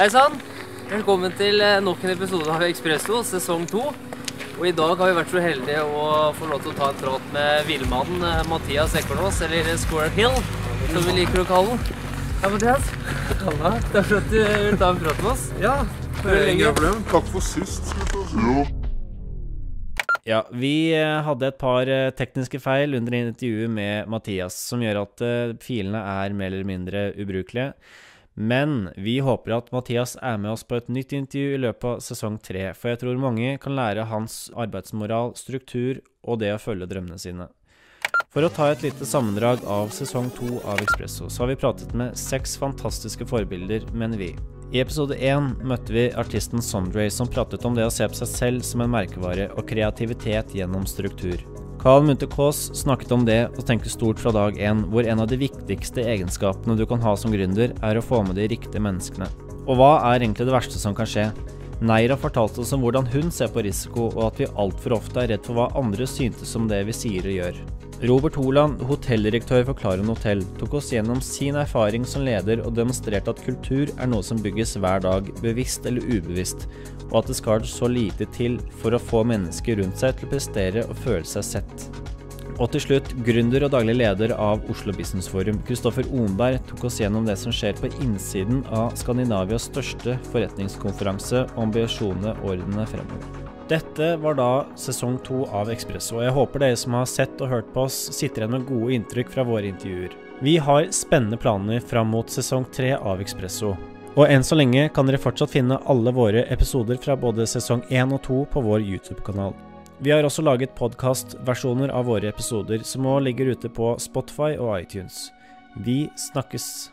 Hei sann! Velkommen til eh, nok en episode av Ekspresso, sesong to. Og i dag har vi vært så heldige å få lov til å ta en prat med villmannen eh, Mathias Ekornås, eller Square Hill, som vi liker å kalle den. Hei, Mathias. Halla. Takk for at du vil ta en prat med oss. Ja, det er ingen problem. Takk for sist. Ja. Ja, vi eh, hadde et par eh, tekniske feil under intervjuet med Mathias, som gjør at eh, filene er mer eller mindre ubrukelige. Men vi håper at Mathias er med oss på et nytt intervju i løpet av sesong tre, for jeg tror mange kan lære hans arbeidsmoral, struktur og det å følge drømmene sine. For å ta et lite sammendrag av sesong to av Expresso, så har vi pratet med seks fantastiske forbilder, mener vi. I episode én møtte vi artisten Sondre, som pratet om det å se på seg selv som en merkevare og kreativitet gjennom struktur. Carl Munthe Kaas snakket om det å tenke stort fra dag én, hvor en av de viktigste egenskapene du kan ha som gründer, er å få med de riktige menneskene. Og hva er egentlig det verste som kan skje? Neira fortalte oss om hvordan hun ser på risiko, og at vi altfor ofte er redd for hva andre syntes om det vi sier og gjør. Robert Holand, hotelldirektør for Claron Hotell, tok oss gjennom sin erfaring som leder og demonstrerte at kultur er noe som bygges hver dag, bevisst eller ubevisst, og at det skal så lite til for å få mennesker rundt seg til å prestere og føle seg sett. Og til slutt, gründer og daglig leder av Oslo Business Forum, Kristoffer Onberg, tok oss gjennom det som skjer på innsiden av Skandinavias største forretningskonferanse om ambisjonene årene fremover. Dette var da sesong to av Ekspresso, og jeg håper dere som har sett og hørt på oss, sitter igjen med gode inntrykk fra våre intervjuer. Vi har spennende planer fram mot sesong tre av Ekspresso. Og enn så lenge kan dere fortsatt finne alle våre episoder fra både sesong én og to på vår YouTube-kanal. Vi har også laget podkastversjoner av våre episoder, som nå ligger ute på Spotify og iTunes. Vi snakkes.